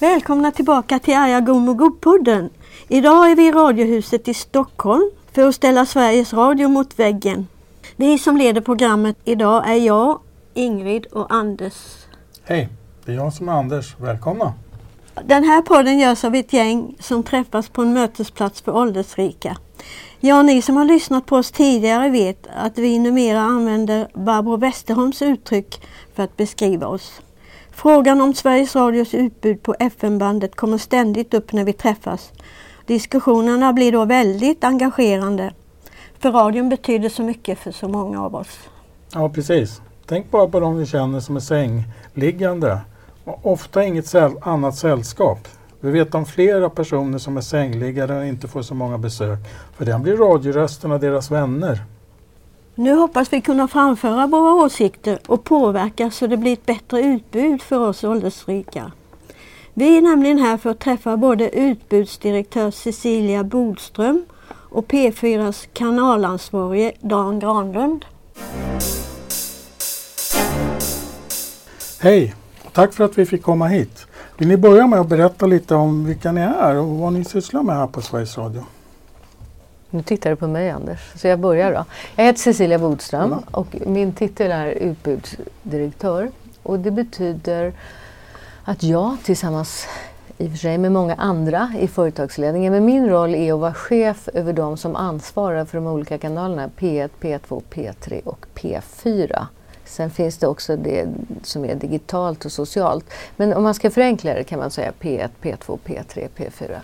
Välkomna tillbaka till Arja Gom och Go-podden. Idag är vi i Radiohuset i Stockholm för att ställa Sveriges Radio mot väggen. Vi som leder programmet idag är jag, Ingrid och Anders. Hej, det är jag som är Anders. Välkomna! Den här podden görs av ett gäng som träffas på en mötesplats för åldersrika. Ja, ni som har lyssnat på oss tidigare vet att vi numera använder Barbro Westerholms uttryck för att beskriva oss. Frågan om Sveriges Radios utbud på FM-bandet kommer ständigt upp när vi träffas. Diskussionerna blir då väldigt engagerande. För radion betyder så mycket för så många av oss. Ja, precis. Tänk bara på de vi känner som är sängliggande. Och ofta inget säll annat sällskap. Vi vet om flera personer som är sängliggare och inte får så många besök. För den blir radiorösterna deras vänner. Nu hoppas vi kunna framföra våra åsikter och påverka så det blir ett bättre utbud för oss åldersrika. Vi är nämligen här för att träffa både utbudsdirektör Cecilia Bodström och P4s kanalansvarige Dan Granlund. Hej! Tack för att vi fick komma hit. Vill ni börja med att berätta lite om vilka ni är och vad ni sysslar med här på Sveriges Radio? Nu tittar du på mig Anders, så jag börjar då. Jag heter Cecilia Bodström och min titel är utbudsdirektör. Och det betyder att jag tillsammans i och för sig med många andra i företagsledningen. Men min roll är att vara chef över de som ansvarar för de olika kanalerna P1, P2, P3 och P4. Sen finns det också det som är digitalt och socialt. Men om man ska förenkla det kan man säga P1, P2, P3, P4.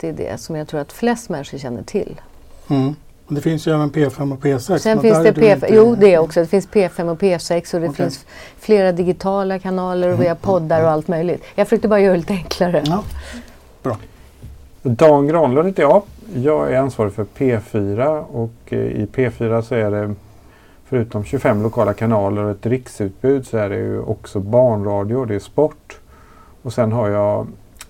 Det är det som jag tror att flest människor känner till. Mm. Det finns ju även P5 och P6. Sen finns det P5, inte... Jo, det också. Det finns P5 och P6 och det okay. finns flera digitala kanaler och mm. vi har poddar och allt möjligt. Jag försökte bara göra det lite enklare. Ja. Bra. Dan Granlund heter jag. Jag är ansvarig för P4 och eh, i P4 så är det förutom 25 lokala kanaler och ett riksutbud så är det ju också barnradio, det är sport. Och sen har jag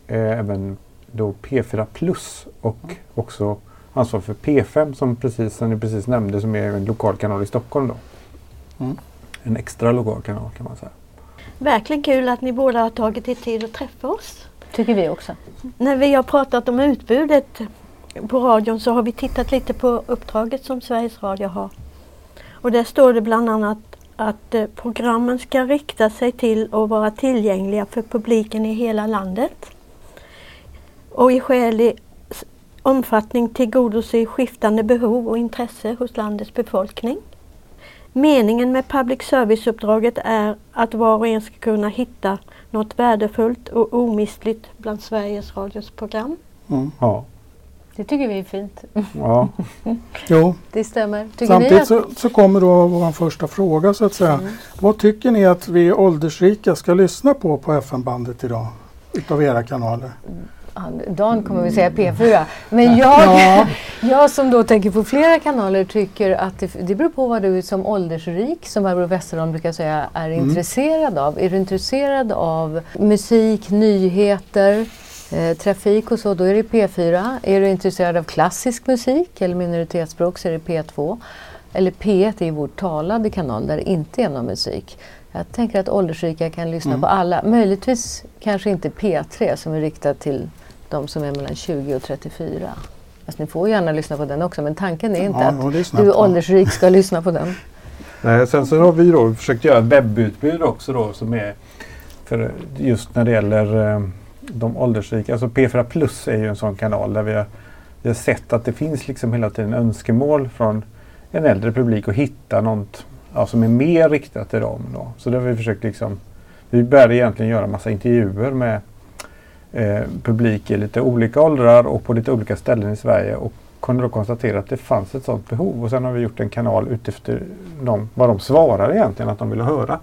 eh, även då P4 Plus och mm. också ansvar för P5 som, precis, som ni precis nämnde som är en lokal kanal i Stockholm. Då. Mm. En extra lokal kanal kan man säga. Verkligen kul att ni båda har tagit er tid att träffa oss. Tycker vi också. När vi har pratat om utbudet på radion så har vi tittat lite på uppdraget som Sveriges Radio har. Och där står det bland annat att eh, programmen ska rikta sig till och vara tillgängliga för publiken i hela landet. Och i skälig omfattning tillgodose skiftande behov och intresse hos landets befolkning. Meningen med public service-uppdraget är att var och en ska kunna hitta något värdefullt och omistligt bland Sveriges Radios program. Mm. Ja. Det tycker vi är fint. Ja. jo. Det stämmer. Tycker Samtidigt att... så, så, kommer då vår första fråga så att säga. Mm. Vad tycker ni att vi åldersrika ska lyssna på på FM-bandet idag? Utav era kanaler? Dan kommer vi säga P4. Men jag, ja. jag som då tänker på flera kanaler tycker att det, det beror på vad du som åldersrik, som Barbro Westerholm brukar säga, är mm. intresserad av. Är du intresserad av musik, nyheter, eh, trafik och så, då är det P4. Är du intresserad av klassisk musik eller minoritetsspråk så är det P2. Eller P1 är vår talade kanal där det inte är någon musik. Jag tänker att åldersrika kan lyssna mm. på alla. Möjligtvis kanske inte P3 som är riktad till de som är mellan 20 och 34. Alltså, ni får gärna lyssna på den också men tanken är inte ja, att du åldersrik ska lyssna på den. Nej, sen så har vi då försökt göra ett webbutbud också då som är för just när det gäller eh, de åldersrika. Alltså P4 Plus är ju en sån kanal där vi har, vi har sett att det finns liksom hela tiden önskemål från en äldre publik att hitta något ja, som är mer riktat till dem. Då. Så det har vi försökt liksom, vi började egentligen göra massa intervjuer med eh, publik i lite olika åldrar och på lite olika ställen i Sverige och kunde då konstatera att det fanns ett sådant behov och sen har vi gjort en kanal utifrån de, vad de svarar egentligen att de vill höra.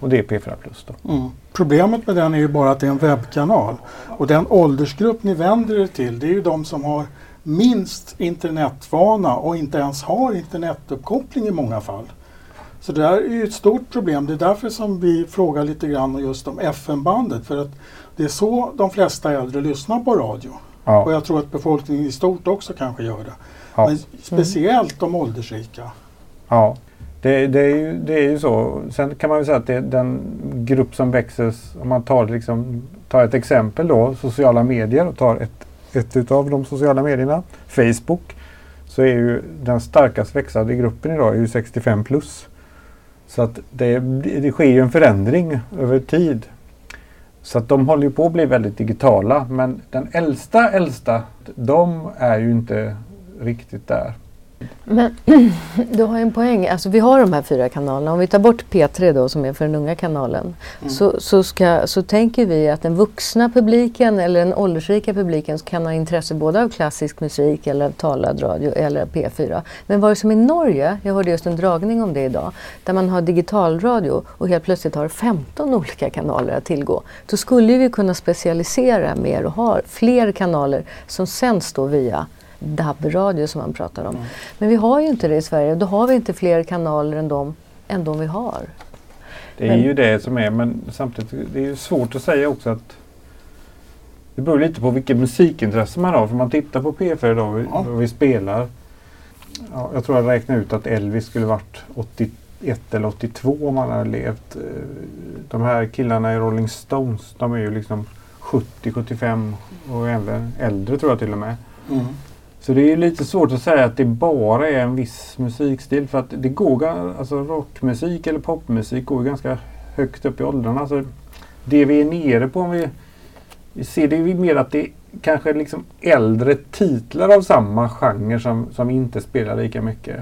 Och det är P4 Plus. Då. Mm. Problemet med den är ju bara att det är en webbkanal. Och den åldersgrupp ni vänder er till det är ju de som har minst internetvana och inte ens har internetuppkoppling i många fall. Så det där är ju ett stort problem. Det är därför som vi frågar lite grann just om FM-bandet. För att det är så de flesta äldre lyssnar på radio. Ja. Och jag tror att befolkningen i stort också kanske gör det. Ja. Men speciellt de åldersrika. Ja. Det, det, är ju, det är ju så. Sen kan man väl säga att det den grupp som växer, om man tar, liksom, tar ett exempel då, sociala medier och tar ett, ett utav de sociala medierna, Facebook, så är ju den starkast växande gruppen idag är ju 65 plus. Så att det, det sker ju en förändring över tid. Så att de håller ju på att bli väldigt digitala. Men den äldsta äldsta, de är ju inte riktigt där. Men du har en poäng. Alltså, vi har de här fyra kanalerna. Om vi tar bort P3 då som är för den unga kanalen. Mm. Så, så, ska, så tänker vi att den vuxna publiken eller den åldersrika publiken kan ha intresse både av klassisk musik eller talad radio eller P4. Men var det som i Norge, jag hörde just en dragning om det idag, där man har digitalradio och helt plötsligt har 15 olika kanaler att tillgå. Då skulle vi kunna specialisera mer och ha fler kanaler som sänds då via DAB-radio som man pratar om. Mm. Men vi har ju inte det i Sverige. Då har vi inte fler kanaler än de, än de vi har. Det är Men- ju det som är, men samtidigt det är ju svårt att säga också att det beror lite på vilket musikintresse man har. För man tittar på P4 idag, Ja. vad vi spelar. Ja, jag tror jag räknade ut att Elvis skulle varit 81 eller 82 om han hade levt. Eh, De här killarna i Rolling Stones, de är ju liksom 70, 75 och även äldre tror jag till och med. Mm. Så det är lite svårt att säga att det bara är en viss musikstil för att det går, alltså rockmusik eller popmusik går ganska högt upp i åldrarna. Så det vi är nere på om vi, ser det är mer att det är kanske liksom äldre titlar av samma genre som, som inte spelar lika mycket.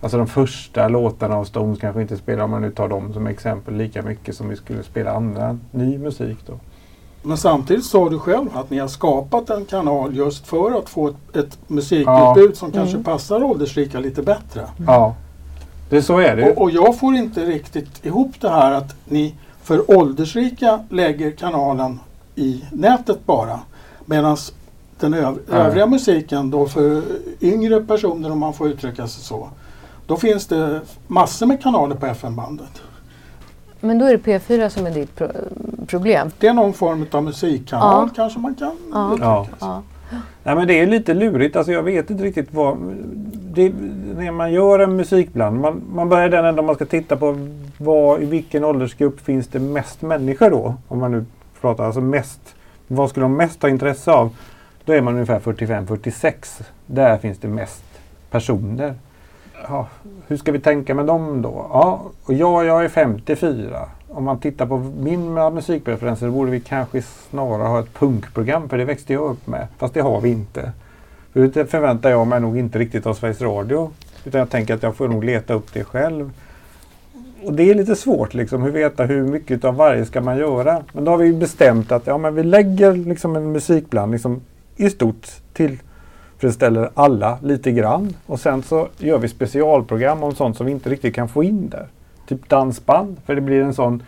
Alltså de första låtarna av Stones kanske inte spelar, om man nu tar dem som exempel, lika mycket som vi skulle spela andra ny musik då. Men samtidigt sa du själv att ni har skapat en kanal just för att få ett, ett musikutbud Ja. som kanske Mm. passar åldersrika lite bättre. Ja, det så är det. Och, och jag får inte riktigt ihop det här att ni för åldersrika lägger kanalen i nätet bara. Medan den öv- Nej. övriga musiken då för yngre personer om man får uttrycka sig så. Då finns det massor med kanaler på FM-bandet. Men då är det P4 som är ditt pro problem. Det är någon form av musikkanal Ja. kanske man kan Ja. Ja. Ja. Nej men det är lite lurigt. Alltså jag vet inte riktigt vad... Det, när man gör en musikbland, man, man börjar den änden man ska titta på vad, i vilken åldersgrupp finns det mest människor då? Om man nu pratar alltså mest. Vad skulle de mest ha intresse av? Då är man ungefär 45-46. Där finns det mest personer. Ja, hur ska vi tänka med dem då? Ja, och jag, jag är 54. Om man tittar på mina musikpreferenser borde vi kanske snarare ha ett punkprogram för det växte jag upp med. Fast det har vi inte. För det förväntar jag mig nog inte riktigt av Sveriges Radio. Utan jag tänker att jag får nog leta upp det själv. Och det är lite svårt liksom, att veta hur mycket av varje ska man göra. Men då har vi bestämt att ja, men vi lägger liksom en musikblandning som i stort friställer alla lite grann. Och sen så gör vi specialprogram om sånt som vi inte riktigt kan få in där. Typ dansband, för det blir en sån...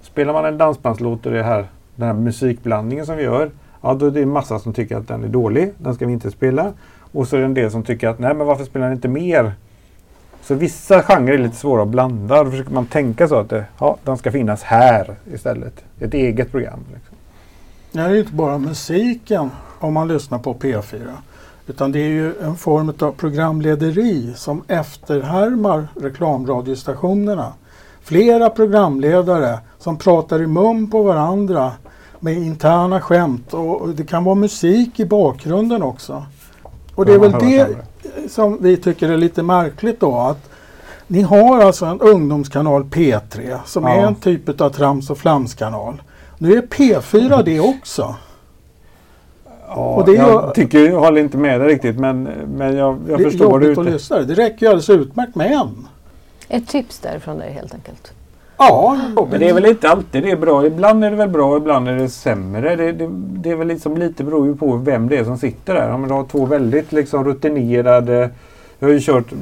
Spelar man en dansbandslåt och det här, den här musikblandningen som vi gör, ja då är det en massa som tycker att den är dålig, den ska vi inte spela. Och så är det en del som tycker att nej men varför spelar ni inte mer? Så vissa genrer är lite svåra att blanda. Då försöker man tänka så att det, ja, den ska finnas här istället. Ett eget program. Liksom. Det är ju inte bara musiken om man lyssnar på P4. Utan det är ju en form av programlederi som efterhärmar reklamradiostationerna. Flera programledare som pratar i mun på varandra med interna skämt och det kan vara musik i bakgrunden också. Och det är väl det som vi tycker är lite märkligt då att ni har alltså en ungdomskanal P3 som Ja. är en typ av trams och flamskanal. Nu är P4 det också. Ja, Och det jag ju- tycker, jag håller inte med dig riktigt men, men jag, jag det förstår vad du är jobbigt att ute lyssna. Det räcker ju alldeles utmärkt med en. Ett tips därifrån dig helt enkelt. Ja, Men det är väl inte alltid det är bra. Ibland är det väl bra, ibland är det sämre. Det, det, det är väl liksom lite beror ju på vem det är som sitter där. Om du har två väldigt liksom rutinerade... Vi har ju kört,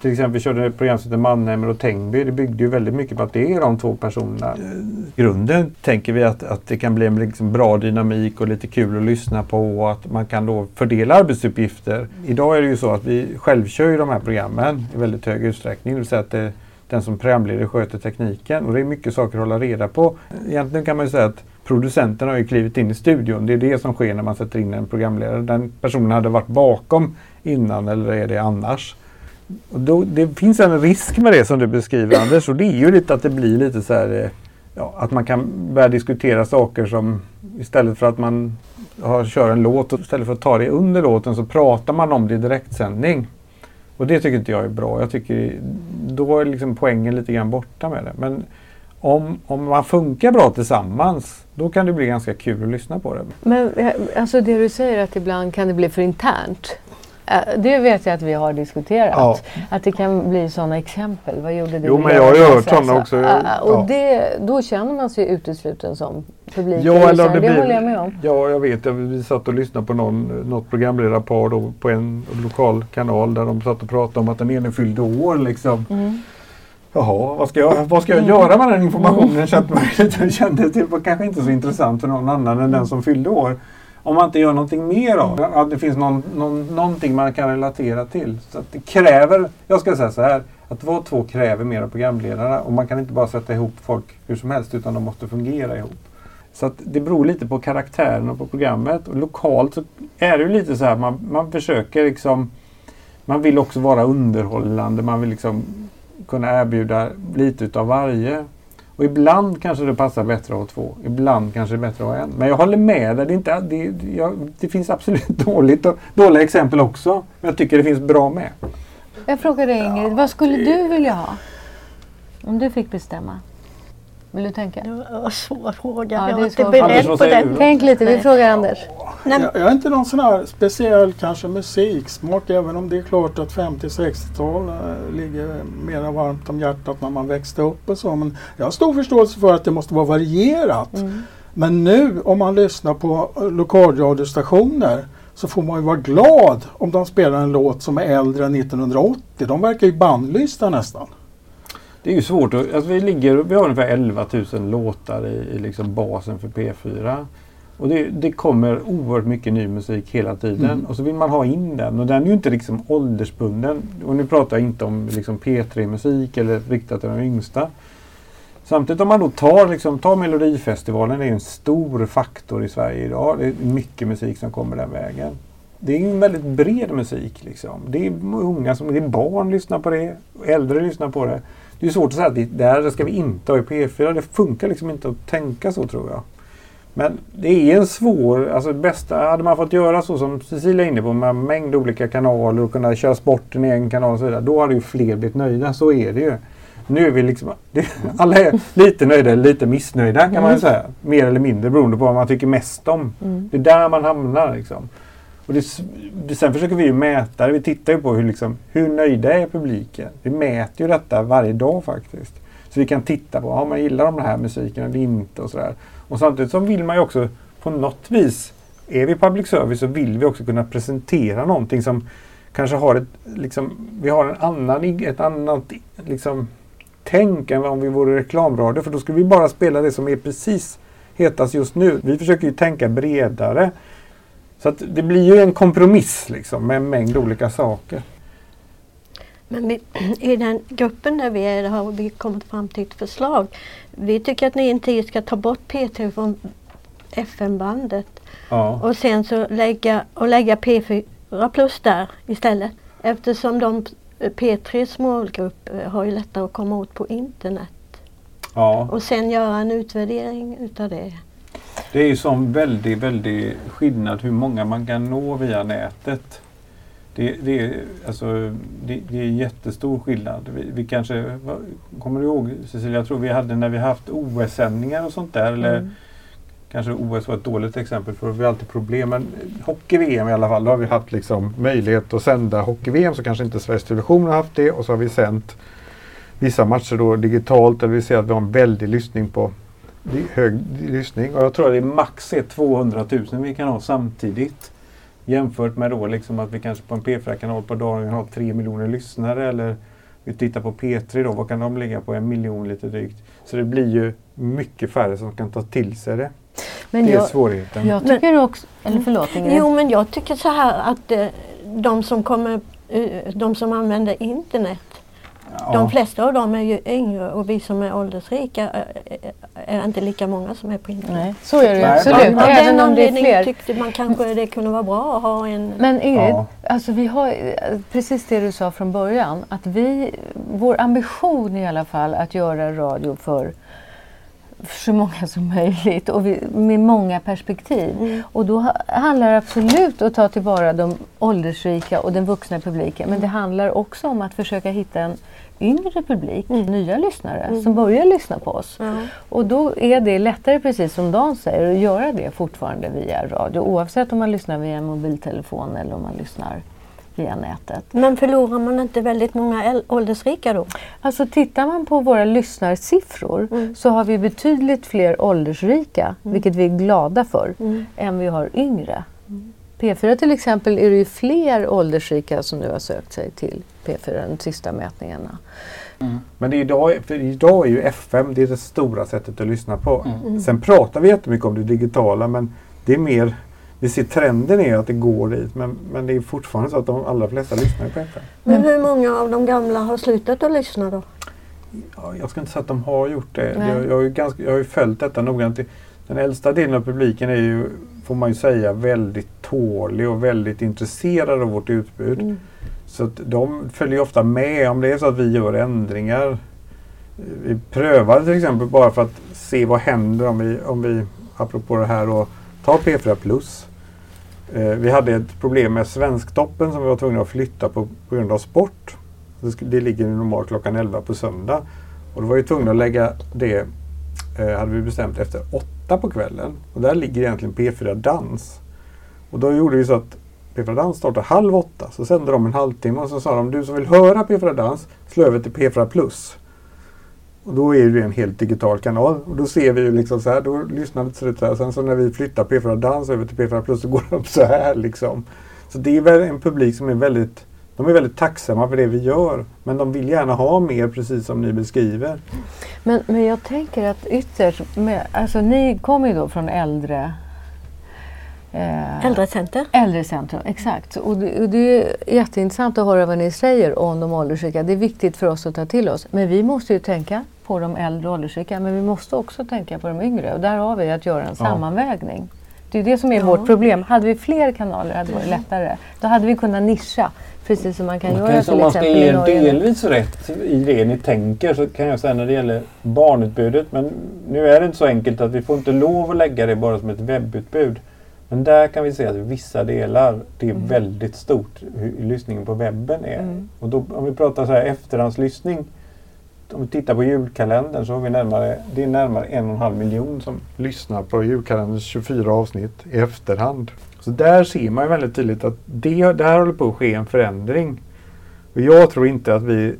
till exempel vi körde ett program som heter Mannheimer och Tengby. Det byggde ju väldigt mycket på att det är de två personerna. Eh, I grunden tänker vi att, att det kan bli en liksom bra dynamik och lite kul att lyssna på och att man kan då fördela arbetsuppgifter. Idag är det ju så att vi självkör ju de här programmen i väldigt hög utsträckning. Det vill säga att det, den som programledare sköter tekniken och det är mycket saker att hålla reda på. Egentligen kan man ju säga att producenten har ju klivit in i studion. Det är det som sker när man sätter in en programledare. Den personen hade varit bakom innan eller är det annars. Och då, det finns en risk med det som du beskriver Anders och det är ju lite att det blir lite så här eh, ja, att man kan börja diskutera saker som istället för att man har, kör en låt och istället för att ta det under låten så pratar man om det i direktsändning. Och det tycker inte jag är bra. Jag tycker då är liksom poängen lite grann borta med det. Men om, om man funkar bra tillsammans då kan det bli ganska kul att lyssna på det. Men eh, alltså det du säger att ibland kan det bli för internt. Eh, Det vet jag att vi har diskuterat. Ja. Att det kan bli sådana exempel. Vad gjorde du? Jo, men jag har ju hört sådana också. Eh, Ja. Och det, då känner man sig utesluten som publik. Ja, eller det det blir, håller jag med om. Ja, jag vet. Vi satt och lyssnade på någon, något programledarpar då på en lokal kanal där de satt och pratade om att den ene fyllde år. Liksom. Mm. Jaha, vad ska jag, vad ska jag göra med den informationen? Lite- kände att det var kanske inte så intressant för någon annan än den som fyllde år. Om man inte gör någonting mer av det, att det finns någon, någon, någonting man kan relatera till. Så att det kräver, jag ska säga så här, att vara två kräver mer av programledarna och man kan inte bara sätta ihop folk hur som helst utan de måste fungera ihop. Så att det beror lite på karaktären och på programmet. Och lokalt så är det ju lite så här, man, man försöker liksom man vill också vara underhållande, man vill liksom kunna erbjuda lite utav varje. Och ibland kanske det passar bättre att ha två. Ibland kanske det är bättre att ha en. Men jag håller med dig. Det, är inte, det, det, jag, det finns absolut dåligt och, dåliga exempel också. Men jag tycker det finns bra med. Jag frågar dig Ingrid, vad skulle du vilja ha? Om du fick bestämma. Vill du tänka? Det var en svår fråga. Ja, jag var är inte svår beredd på den. Tänk lite, vi frågar Anders. Nej, Jag, jag är inte någon sån här speciell kanske musiksmak även om det är klart att 50-60-tal eh, ligger mera varmt om hjärtat när man växte upp och så. Men jag har stor förståelse för att det måste vara varierat. Mm. Men nu om man lyssnar på lokalradiostationer så får man ju vara glad om de spelar en låt som är äldre än 1980. De verkar ju bannlysta nästan. Det är ju svårt. Att, alltså vi, ligger, vi har ungefär 11 000 låtar i, i liksom basen för P4. Och det, det kommer oerhört mycket ny musik hela tiden. Mm. Och så vill man ha in den. Och den är ju inte liksom åldersbunden. Och nu pratar jag inte om liksom P3-musik eller riktat till de yngsta. Samtidigt om man då tar, liksom, tar Melodifestivalen, det är ju en stor faktor i Sverige idag. Det är mycket musik som kommer den vägen. Det är en väldigt bred musik. Liksom. Det är unga som, det är barn lyssnar på det, äldre lyssnar på det. Det är svårt att säga att det här ska vi inte ha i P4. Det funkar liksom inte att tänka så tror jag. Men det är en svår, alltså det bästa, hade man fått göra så som Cecilia är inne på med en mängd olika kanaler och kunna köra sporten i en kanal och så vidare. Då hade ju fler blivit nöjda, så är det ju. Nu är vi liksom, det, alla är lite nöjda eller lite missnöjda kan man ju Mm. säga. Mer eller mindre beroende på vad man tycker mest om. Mm. Det är där man hamnar liksom. Och det, sen försöker vi ju mäta det. Vi tittar ju på hur, liksom, hur nöjda är publiken. Vi mäter ju detta varje dag faktiskt. Så vi kan titta på om man gillar de här musiken eller inte och sådär. Och samtidigt så vill man ju också på något vis, är vi public service så vill vi också kunna presentera någonting som kanske har ett, liksom, vi har en annan, ett annat liksom, tänk än om vi vore reklamradio. För då skulle vi bara spela det som är precis hetast just nu. Vi försöker ju tänka bredare. Så att det blir ju en kompromiss liksom med en mängd olika saker. Men vi, i den gruppen där vi är har vi kommit fram till ett förslag. Vi tycker att ni inte ska ta bort P3 från FM-bandet Ja. och sen så lägga, och lägga P4 plus där istället. Eftersom de P3s målgrupp eh, har ju lättare att komma åt på internet. ja. Och sen göra en utvärdering utav det. Det är ju som väldigt, väldigt skillnad hur många man kan nå via nätet. Det, det, är, alltså, det, det är jättestor skillnad. Vi, vi kanske, vad- kommer du ihåg Cecilia, jag tror vi hade när vi haft OS-sändningar och sånt där. Eller Mm. kanske OS var ett dåligt exempel för vi har alltid problem. Men hockey-VM i alla fall, då har vi haft liksom möjlighet att sända hockey-VM så kanske inte Sveriges Television har haft det. Och så har vi sänt vissa matcher då digitalt där vi ser att vi har en väldig lyssning på hög lyssning. Och jag tror att det är max är 200 000 vi kan ha samtidigt. Jämfört med då liksom att vi kanske på en P4-kanal på dagen har 3 miljoner lyssnare eller vi tittar på P3 då, vad kan de ligga på? En miljon lite drygt. Så det blir ju mycket färre som kan ta till sig det. Men det är jag, svårigheten. jag tycker också, eller förlåt Ingrid. Jo men jag tycker så här att eh, de som kommer, eh, de som använder internet Ja. De flesta av dem är ju yngre och vi som är åldersrika är, är inte lika många som är på internet. Nej, så är det ju absolut. Av den om det är anledningen fler. tyckte man kanske det kunde vara bra att ha en... Men Ingrid, Ja. alltså vi har precis det du sa från början. Att vi, vår ambition i alla fall att göra radio för så många som möjligt och vi, med många perspektiv. Mm. Och då ha- handlar det absolut om att ta tillvara de åldersrika och den vuxna publiken. Men det handlar också om att försöka hitta en yngre publik, nya lyssnare som börjar lyssna på oss. Ja. Och då är det lättare, precis som Dan säger, att göra det fortfarande via radio. Oavsett om man lyssnar via mobiltelefon eller om man lyssnar via nätet. Men förlorar man inte väldigt många åldersrika då? Alltså tittar man på våra lyssnarsiffror Mm. så har vi betydligt fler åldersrika, vilket vi är glada för, Mm. än vi har yngre. P4 till exempel är det ju fler åldersrika som nu har sökt sig till P4 de sista mätningarna. Men det är idag, för idag är ju FM det, är det stora sättet att lyssna på. Mm. Sen pratar vi jättemycket om det digitala men det är mer, vi ser trenden är att det går dit men, men det är fortfarande så att de allra flesta lyssnar på FM. Men hur många av de gamla har slutat att lyssna då? Ja, jag ska inte säga att de har gjort det. Nej. Jag, jag, har ju ganska, jag har ju följt detta noggrant. Den äldsta delen av publiken är ju, får man ju säga, väldigt tålig och väldigt intresserad av vårt utbud. Mm. Så att de följer ofta med om det är så att vi gör ändringar. Eh, vi prövar till exempel bara för att se vad händer om vi, om vi apropå det här, tar P4 Plus. Eh, vi hade ett problem med Svensktoppen som vi var tvungna att flytta på, på grund av sport. Det, det ligger normalt klockan 11 på söndag. Och då var vi tvungna att lägga det, eh, hade vi bestämt, efter 8 på kvällen. Och där ligger egentligen P4 Dans. Och då gjorde vi så att P4 Dans startar halv åtta. Så sände de en halvtimme och så sa de du som vill höra P4 Dans, slå över till P4 Plus. Och då är det en helt digital kanal. Och då ser vi ju liksom så här, då lyssnar vi till så här. Sen så när vi flyttar P4 Dans över till P4 Plus så går de så här liksom. Så det är väl en publik som är väldigt de är väldigt tacksamma för det vi gör. Men de vill gärna ha mer precis som ni beskriver. Men, men jag tänker att ytterst, med, alltså ni kommer ju då från äldre Äldrecenter? Äldrecentrum, exakt. Och det, och det är jätteintressant att höra vad ni säger om de åldersrika. Det är viktigt för oss att ta till oss. Men vi måste ju tänka på de äldre och åldersrika, men vi måste också tänka på de yngre. Och där har vi att göra en sammanvägning. Det är det som är Ja. vårt problem. Hade vi fler kanaler hade det varit lättare. Då hade vi kunnat nischa, precis som man kan göra Okej, så om till man ska exempel ge i Norge. delvis rätt i det ni tänker så kan jag säga när det gäller barnutbudet. Men nu är det inte så enkelt att vi får inte lov att lägga det bara som ett webbutbud. Men där kan vi se att vissa delar, det är väldigt stort hur lyssningen på webben är. Mm. Och då, om vi pratar så här efterhandslyssning. Om vi tittar på julkalendern så har vi närmare, det är närmare en och en halv miljon som lyssnar på julkalenderns 24 avsnitt i efterhand. Så där ser man ju väldigt tydligt att det, där håller på att ske en förändring. Och jag tror inte att vi,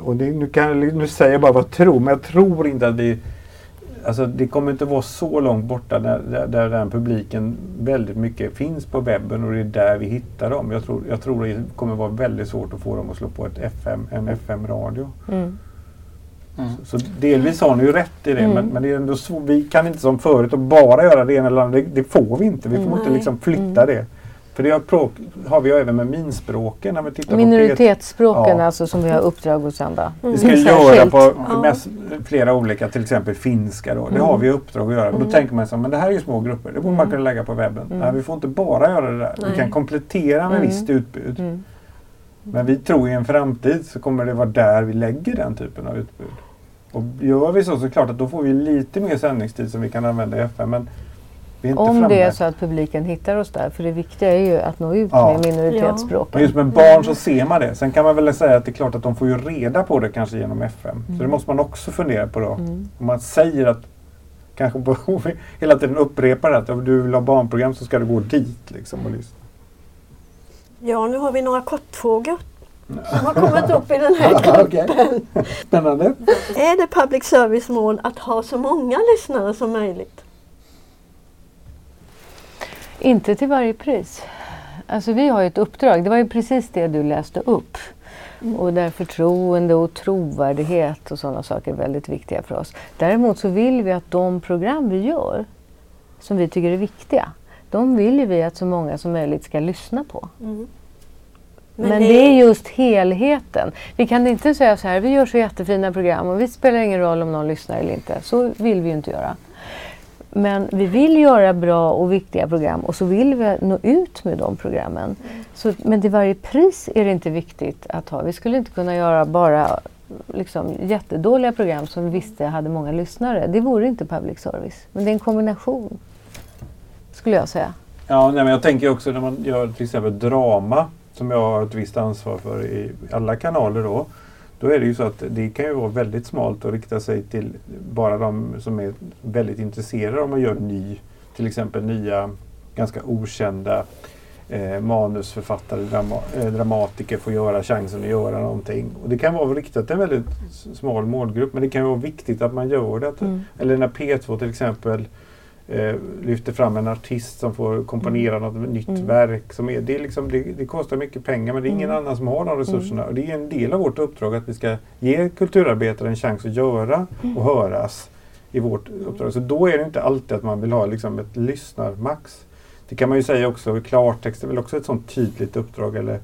och det, nu, kan, nu säger jag bara vad jag tror, men jag tror inte att vi Alltså det kommer inte vara så långt borta där, där, där den publiken väldigt mycket finns på webben och det är där vi hittar dem. Jag tror, jag tror det kommer vara väldigt svårt att få dem att slå på ett FM, en FM-radio. Mm. Mm. Så delvis har ni ju rätt i det Mm. men, men det är ändå så, vi kan inte som förut att bara göra det ena eller andra. Det, det får vi inte. Vi får Mm. inte liksom flytta det. För det har, vi ju även med minspråken när vi tittar Minoritetsspråken Ja. alltså som vi har uppdrag att sända. Vi ska Mm. göra på Ja. mest, flera olika, till exempel finska då. Det Mm. har vi uppdrag att göra. Mm. då tänker man så men det här är ju små grupper. Det borde man Mm. kunna lägga på webben. Mm. Nej, vi får inte bara göra det där. Nej. Vi kan komplettera med Mm. visst utbud. Mm. Men vi tror i en framtid så kommer det vara där vi lägger den typen av utbud. Och gör vi så så klart att då får vi lite mer sändningstid som vi kan använda i FM. Men Om framme. det är så att publiken hittar oss där. För det viktiga är ju att nå ut Ja. med minoritetsspråken. Men just med barn så ser man det. Sen kan man väl säga att det är klart att de får ju reda på det kanske genom FM. Så det måste man också fundera på då. Mm. Om man säger att kanske på, hela tiden upprepar att om du vill ha barnprogram så ska du gå dit liksom och lyssna. Ja, nu har vi några kortfrågor som har kommit upp i den här gruppen. Spännande. Är det public service mål att ha så många lyssnare som möjligt? Inte till varje pris. Alltså vi har ju ett uppdrag, det var ju precis det du läste upp. Och där förtroende och trovärdighet och sådana saker är väldigt viktiga för oss. Däremot så vill vi att de program vi gör, som vi tycker är viktiga, de vill vi att så många som möjligt ska lyssna på. Mm. Men, Men det... är just helheten. Vi kan inte säga så här, vi gör så jättefina program och vi spelar ingen roll om någon lyssnar eller inte. Så vill vi ju inte göra. Men vi vill göra bra och viktiga program och så vill vi nå ut med de programmen. Så, men till varje pris är det inte viktigt att ha. Vi skulle inte kunna göra bara liksom, jättedåliga program som vi visste hade många lyssnare. Det vore inte public service. Men det är en kombination, skulle jag säga. Ja, nej, men jag tänker också när man gör till exempel drama som jag har ett visst ansvar för i alla kanaler då. Då är det ju så att det kan ju vara väldigt smalt och rikta sig till bara de som är väldigt intresserade om man gör ny, till exempel nya ganska okända eh, manusförfattare, drama, eh, dramatiker får göra chansen att göra någonting. Och det kan vara riktat till en väldigt smal målgrupp men det kan vara viktigt att man gör det. Mm. Eller när P2 till exempel eh, lyfter fram en artist som får komponera mm. något nytt mm. verk. Som är, det, är liksom, det, det, kostar mycket pengar men det är ingen mm. annan som har de resurserna. Och det är en del av vårt uppdrag att vi ska ge kulturarbetare en chans att göra mm. och höras i vårt uppdrag. Så då är det inte alltid att man vill ha liksom ett lyssnarmax. Det kan man ju säga också, klartext är väl också ett sånt tydligt uppdrag eller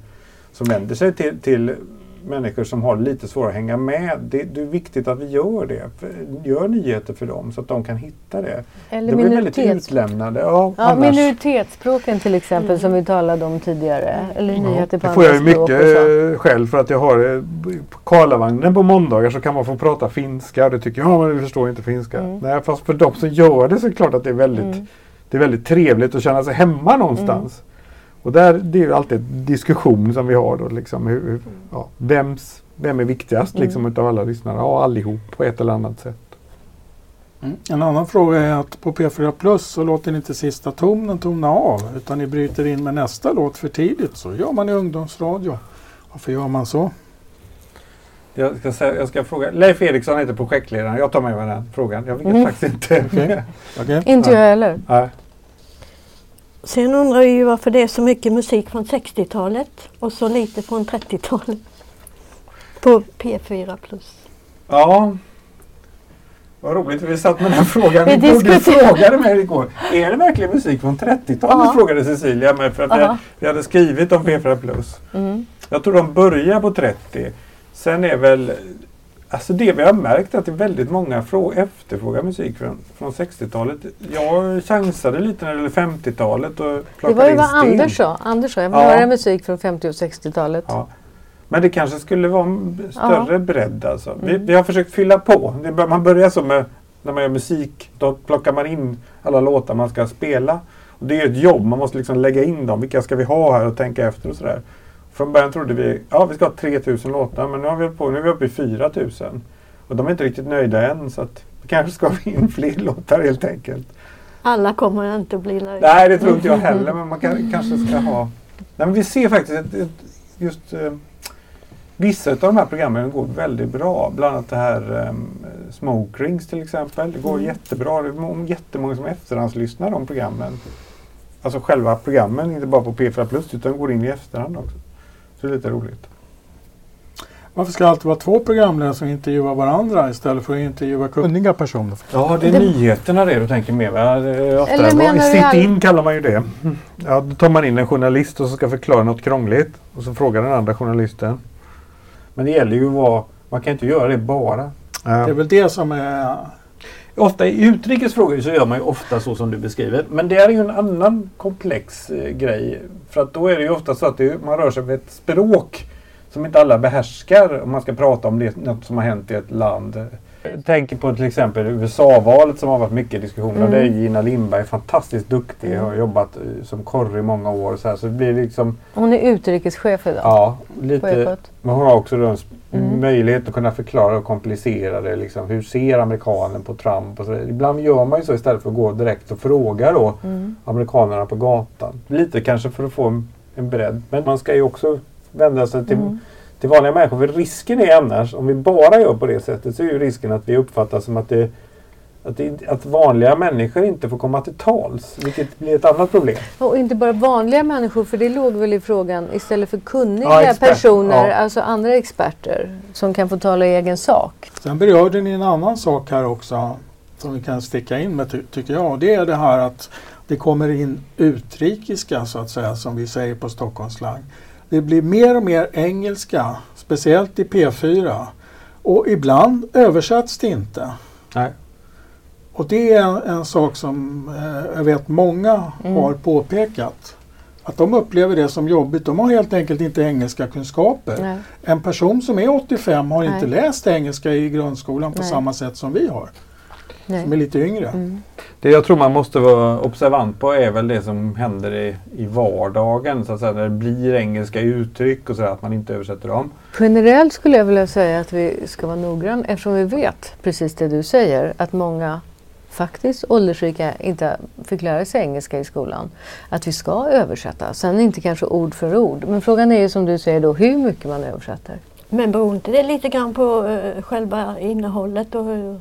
som vänder sig till, till människor som har lite svårare att hänga med. Det, det, är viktigt att vi gör det. Gör nyheter för dem så att de kan hitta det. Eller de blir väldigt utlämnade. Ja, ja, minoritetsspråken till exempel som vi talade om tidigare. Eller ja, nyheter på Det får jag mycket själv för att jag har på Karlavagnen på måndagar så kan man få prata finska och det tycker jag, men vi förstår inte finska. Mm. Nej, fast för de som gör det så är det klart att det är väldigt, mm. det är väldigt trevligt att känna sig hemma någonstans. Mm. Och där, det är ju alltid en diskussion som vi har då. Liksom, hur, ja, vems, vem är viktigast mm. liksom, utav alla lyssnare? Ja, allihop på ett eller annat sätt. Mm. En annan fråga är att på P4 Plus så låter ni inte sista tonen tona av utan ni bryter in med nästa låt för tidigt. Så gör man i ungdomsradio. Varför gör man så? Jag ska, säga, jag ska fråga. Leif Eriksson heter projektledaren. Jag tar med mig den frågan. Jag vet mm. faktiskt inte. Okay. okay. Inte jag heller. Nej. Sen undrar jag ju varför det är så mycket musik från 60-talet och så lite från 30-talet på P4 Plus. Ja, vad roligt. Vi satt med den frågan. Vi borde frågade mig igår. Är det verkligen musik från 30-talet? Ja. Frågade Cecilia mig för att jag, vi hade skrivit om P4 Plus. Mm. Jag tror de börjar på 30. Sen är väl Alltså det vi har märkt är att det är väldigt många efterfrågar musik från, från 60-talet. Jag chansade lite när det gäller 50-talet och Det var ju vad Anders sa. Anders sa, jag vill ja. höra musik från 50 och 60-talet. Ja. Men det kanske skulle vara en större ja. bredd alltså. Mm. Vi, vi, har försökt fylla på. Man börjar så med när man gör musik. Då plockar man in alla låtar man ska spela. Och det är ett jobb. Man måste liksom lägga in dem. Vilka ska vi ha här och tänka efter och sådär. Från början trodde vi ja vi ska ha 3000 låtar men nu, har vi på, nu är vi uppe i 4000. Och de är inte riktigt nöjda än så att vi kanske ska få in fler låtar helt enkelt. Alla kommer inte att bli nöjda. Nej det tror inte jag heller men man kan, kanske ska ha... Nej, men vi ser faktiskt ett, ett, just eh, Vissa av de här programmen går väldigt bra. Bland annat det här um, Smoke Rings till exempel. Det går mm. jättebra. Det är jättemånga som efterhandslyssnar de programmen. Alltså själva programmen, inte bara på P4 Plus utan går in i efterhand också. Så det är lite roligt. Varför ska det alltid vara två programledare som intervjuar varandra istället för att intervjua kunniga personer? Ja, det är det... nyheterna det du tänker med va? Eller Sit-in kallar man ju det. Ja, då tar man in en journalist och så ska förklara något krångligt och så frågar den andra journalisten. Men det gäller ju att vara, man kan inte göra det bara. Ja. Det är väl det som är Ofta i utrikes frågor så gör man ju ofta så som du beskriver. Men det är ju en annan komplex eh, grej. För att då är det ju ofta så att det, man rör sig med ett språk som inte alla behärskar om man ska prata om det, något som har hänt i ett land. Jag tänker på till exempel USA-valet som har varit mycket diskussioner. Mm. Det är Gina Lindberg fantastiskt duktig. Mm. Har jobbat eh, som korre i många år. Så, här, så det blir liksom, hon är utrikeschef idag. Ja, lite, men hon har också en mm. möjlighet att kunna förklara och komplicera det. Liksom, hur ser amerikanen på Trump? Och så Ibland gör man ju så istället för att gå direkt och fråga då mm. amerikanerna på gatan. Lite kanske för att få en, en bredd. Men man ska ju också vända sig till mm till vanliga människor. För risken är annars, om vi bara gör på det sättet, så är ju risken att vi uppfattar som att det att, det, att vanliga människor inte får komma till tals, vilket blir ett annat problem. Och inte bara vanliga människor, för det låg väl i frågan, istället för kunniga ja, personer, ja. alltså andra experter som kan få tala i egen sak. Sen berörde ni en annan sak här också som vi kan sticka in med ty tycker jag. Och det är det här att det kommer in utrikiska så att säga som vi säger på Stockholmslang Det blir mer och mer engelska, speciellt i P4. Och ibland översätts det inte. Nej. Och det är en, en sak som eh, jag vet många Mm. har påpekat. Att de upplever det som jobbigt. De har helt enkelt inte engelska kunskaper. Nej. En person som är 85 har inte Nej. läst engelska i grundskolan på Nej. samma sätt som vi har. Som är Nej. lite yngre. Mm. Det jag tror man måste vara observant på är väl det som händer i, i vardagen. Så att säga, när det blir engelska uttryck och sådär, att man inte översätter dem. Generellt skulle jag vilja säga att vi ska vara noggrann eftersom vi vet precis det du säger att många faktiskt åldersrika inte fick lära sig engelska i skolan. Att vi ska översätta, sen inte kanske ord för ord. Men frågan är ju som du säger då hur mycket man översätter. Men beror inte det lite grann på eh, själva innehållet och hur,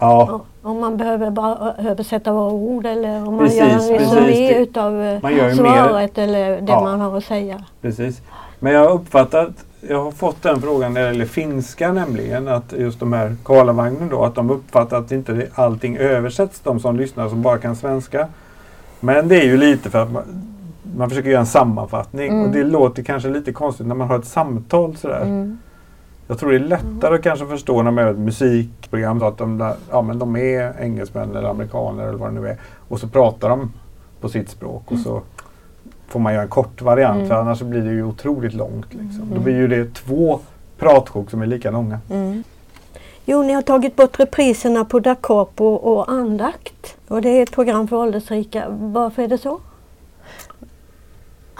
Ja, om man behöver bara översätta våra ord eller om man Precis, gör en resumé utav eh, ju mer- svaret eller det Ja. man har att säga. precis. Men jag har uppfattat, jag har fått den frågan när det gäller finska nämligen, att just de här Karlavagnen då, att de uppfattar att inte allting översätts, de som lyssnar som bara kan svenska. Men det är ju lite för att man, man försöker göra en sammanfattning Mm. och det låter kanske lite konstigt när man har ett samtal sådär. Mm. Jag tror det är lättare att kanske förstå när man gör ett musikprogram att de, där, ja, men de är engelsmän eller amerikaner eller vad det nu är. Och så pratar de på sitt språk och så får man göra en kort variant Mm. för annars blir det ju otroligt långt. Liksom. Då Mm. blir ju det två pratsjok som är lika långa. Mm. Jo, ni har tagit bort repriserna på Da Capo och Andakt. Och det är ett program för åldersrika. Varför är det så?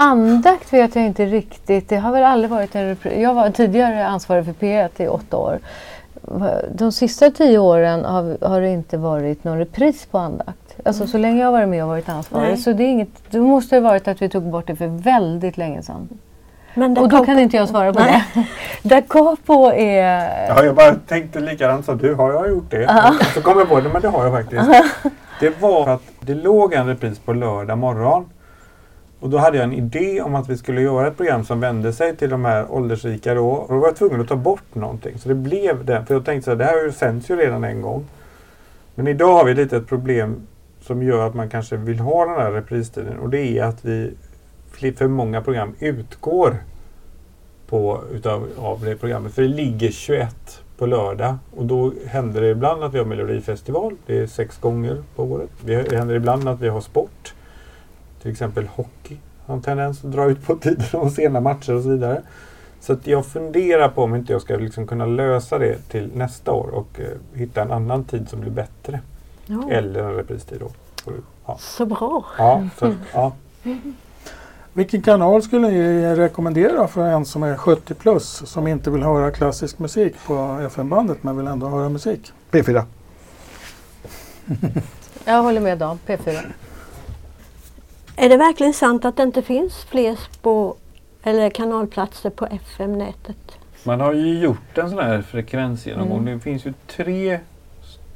Andakt vet jag inte riktigt. Det har väl aldrig varit en repris. Jag var tidigare ansvarig för P1 i åtta år. De sista tio åren har, har det inte varit någon repris på andakt. Alltså så länge jag har varit med och varit ansvarig. Nej. Så det, är inget, det måste ha varit att vi tog bort det för väldigt länge sedan. Men Och då Capo- kan inte jag svara på Nej. det. Da Capo är... Ja, jag bara tänkte likadant som du. Har jag gjort det? Så kom jag på det, men det har jag faktiskt. Det var för att det låg en repris på lördag morgon. Och då hade jag en idé om att vi skulle göra ett program som vände sig till de här åldersrika då. Och då var jag tvungen att ta bort någonting. Så det blev det. För jag tänkte så här, det här sänds ju redan en gång. Men idag har vi lite ett problem som gör att man kanske vill ha den här repristiden. Och det är att vi för många program utgår på, utav, av det programmet. För det ligger 21 på lördag och då händer det ibland att vi har Melodifestival. Det är sex gånger på året. Det händer ibland att vi har sport. Till exempel hockey har en tendens att dra ut på tiden och sena matcher och så vidare. Så att jag funderar på om inte jag ska liksom kunna lösa det till nästa år och eh, hitta en annan tid som blir bättre. Ja, Eller en repristid då. Ja, Så bra. ja, så, ja. Vilken kanal skulle ni rekommendera för en som är 70 plus som inte vill höra klassisk musik på FM-bandet men vill ändå höra musik? P4. Jag håller med Dan, P4. Är det verkligen sant att det inte finns fler spår eller kanalplatser på FM-nätet? Man har ju gjort en sån här frekvensgenomgång. Mm. Det finns ju tre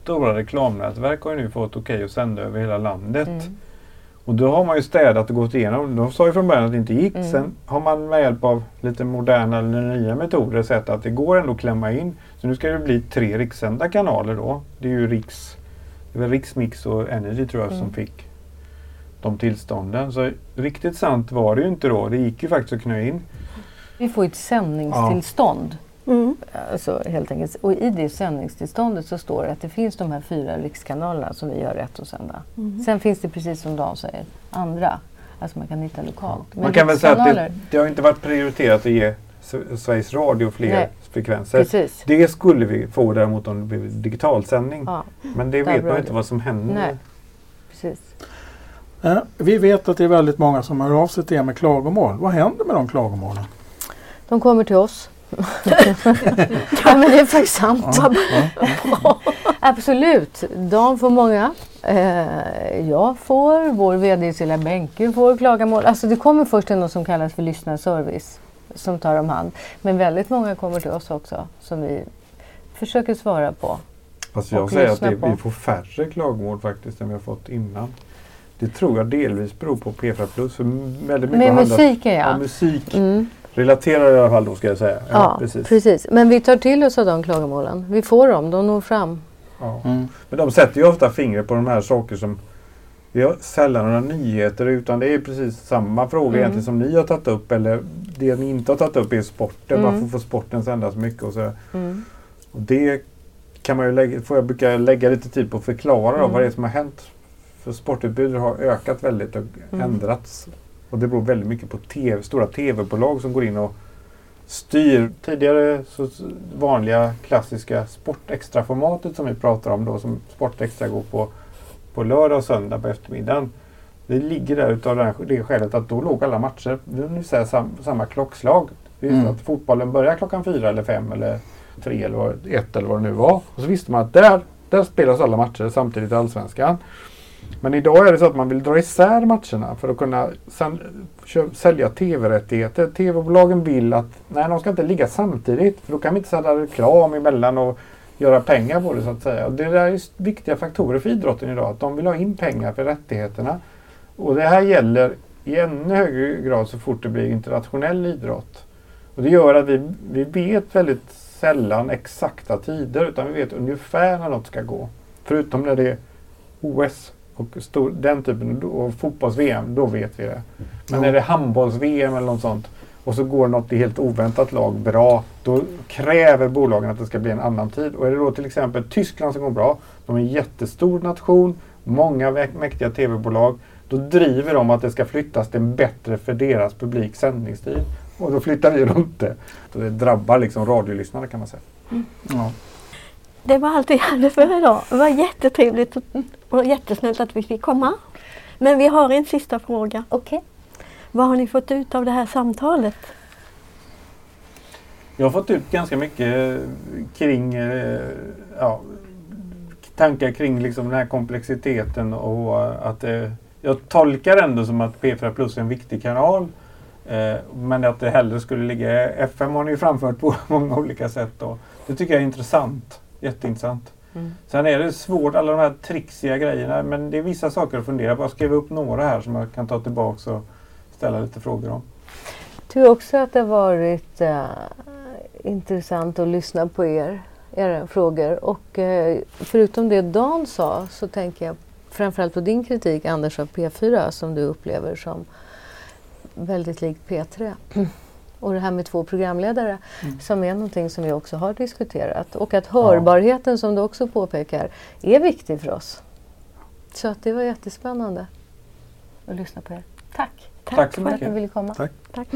stora reklamnätverk har ju nu fått okej att sända över hela landet. Mm. Och då har man ju städat och gått igenom. De sa ju från början att det inte gick. Mm. Sen har man med hjälp av lite moderna eller nya metoder sett att det går ändå att klämma in. Så nu ska det bli tre rikssända kanaler då. Det är ju Riks, det är Riksmix och Energy tror jag Mm. som fick de tillstånden. Så riktigt sant var det ju inte då. Det gick ju faktiskt att knö in. Vi får ett sändningstillstånd. Mm. Alltså, helt enkelt. Och i det sändningstillståndet så står det att det finns de här fyra rikskanalerna som vi har rätt att sända. Mm. Sen finns det precis som Dan säger andra. Alltså man kan hitta lokalt. Men Man kan väl säga att det, det har inte varit prioriterat att ge Sveriges Radio fler Nej. frekvenser. Precis. Det skulle vi få däremot om det blev digitalsändning. Ja, Men det Där vet man inte det. vad som händer. Nej. precis. Eh, vi vet att det är väldigt många som hör av sig till er med klagomål. Vad händer med de klagomålen? De kommer till oss. ja men det är faktiskt sant. Absolut. Dan får många. Eh, jag får, vår VD Cecilia Bänke får klagomål. Alltså det kommer först till något som kallas för lyssnarservice som tar om hand. Men väldigt många kommer till oss också som vi försöker svara på. Fast jag säger att det, vi får färre klagomål faktiskt än vi har fått innan. Det tror jag delvis beror på P4 Plus. För väldigt mycket Med musiken Ja, ja. musik. Mm. Relaterar i alla fall då ska jag säga. Ja, Ja, precis. precis. Men vi tar till oss av de klagomålen. Vi får dem, de når fram. Ja. Mm. Men de sätter ju ofta fingret på de här saker som vi har sällan några nyheter utan det är precis samma fråga Mm. egentligen som ni har tagit upp eller det ni inte har tagit upp är sporten. Mm. Varför får sporten sändas mycket? Och så. Mm. Och det kan man ju lägga, får jag brukar lägga lite tid på att förklara då, Mm. vad det är som har hänt. För sportutbudet har ökat väldigt och Mm. ändrats. Och det beror väldigt mycket på TV, stora tv-bolag som går in och styr. Tidigare så vanliga klassiska Sportextra-formatet som vi pratar om då som Sportextra går på på lördag och söndag på eftermiddagen. Det ligger där utav det, skälet att då låg alla matcher är ungefär sam, samma klockslag. Mm. att fotbollen börjar klockan fyra eller fem eller tre eller ett eller vad det nu var. Och så visste man att där, där spelas alla matcher samtidigt i Allsvenskan. Men idag är det så att man vill dra isär matcherna för att kunna sen, sälja tv-rättigheter. Tv-bolagen vill att nej, de ska inte ligga samtidigt för då kan vi inte sätta reklam emellan och göra pengar på det så att säga. Och det där är viktiga faktorer för idrotten idag. Att de vill ha in pengar för rättigheterna. Och det här gäller i ännu högre grad så fort det blir internationell idrott. Och det gör att vi, vi vet väldigt sällan exakta tider utan vi vet ungefär när något ska gå. Förutom när det är OS och stor, den typen av fotbolls-VM, då vet vi det. Men Ja. när det är handbolls-VM eller något sånt och så går något i helt oväntat lag bra, då kräver bolagen att det ska bli en annan tid. Och är det då till exempel Tyskland som går bra, de är en jättestor nation, många mäktiga tv-bolag, då driver de att det ska flyttas till en bättre för deras publik sändningstid. Och då flyttar vi runt det. Så det drabbar liksom radiolyssnarna kan man säga. Ja. Det var allt vi hade för idag. Det var jättetrevligt och, jättesnällt att vi fick komma. Men vi har en sista fråga. Okej. Vad har ni fått ut av det här samtalet? Jag har fått ut ganska mycket kring eh, ja, tankar kring liksom den här komplexiteten och att eh, jag tolkar ändå som att P4 Plus är en viktig kanal. Eh, men att det hellre skulle ligga FM har ni ju framfört på många olika sätt. Då. Det tycker jag är intressant. Jätteintressant. Mm. Sen är det svårt, alla de här trixiga grejerna, men det är vissa saker att fundera på. Jag skrev upp några här som jag kan ta tillbaka och ställa lite frågor om. Tycker också att det har varit eh, intressant att lyssna på er, era frågor. Och eh, förutom det Dan sa så tänker jag framförallt på din kritik Anders av P4 som du upplever som väldigt likt P3. Och det här med två programledare Mm. som är någonting som vi också har diskuterat. Och att hörbarheten som du också påpekar är viktig för oss. Så att det var jättespännande att lyssna på er. Tack, Tack så för att ni ville komma. Tack. Tack.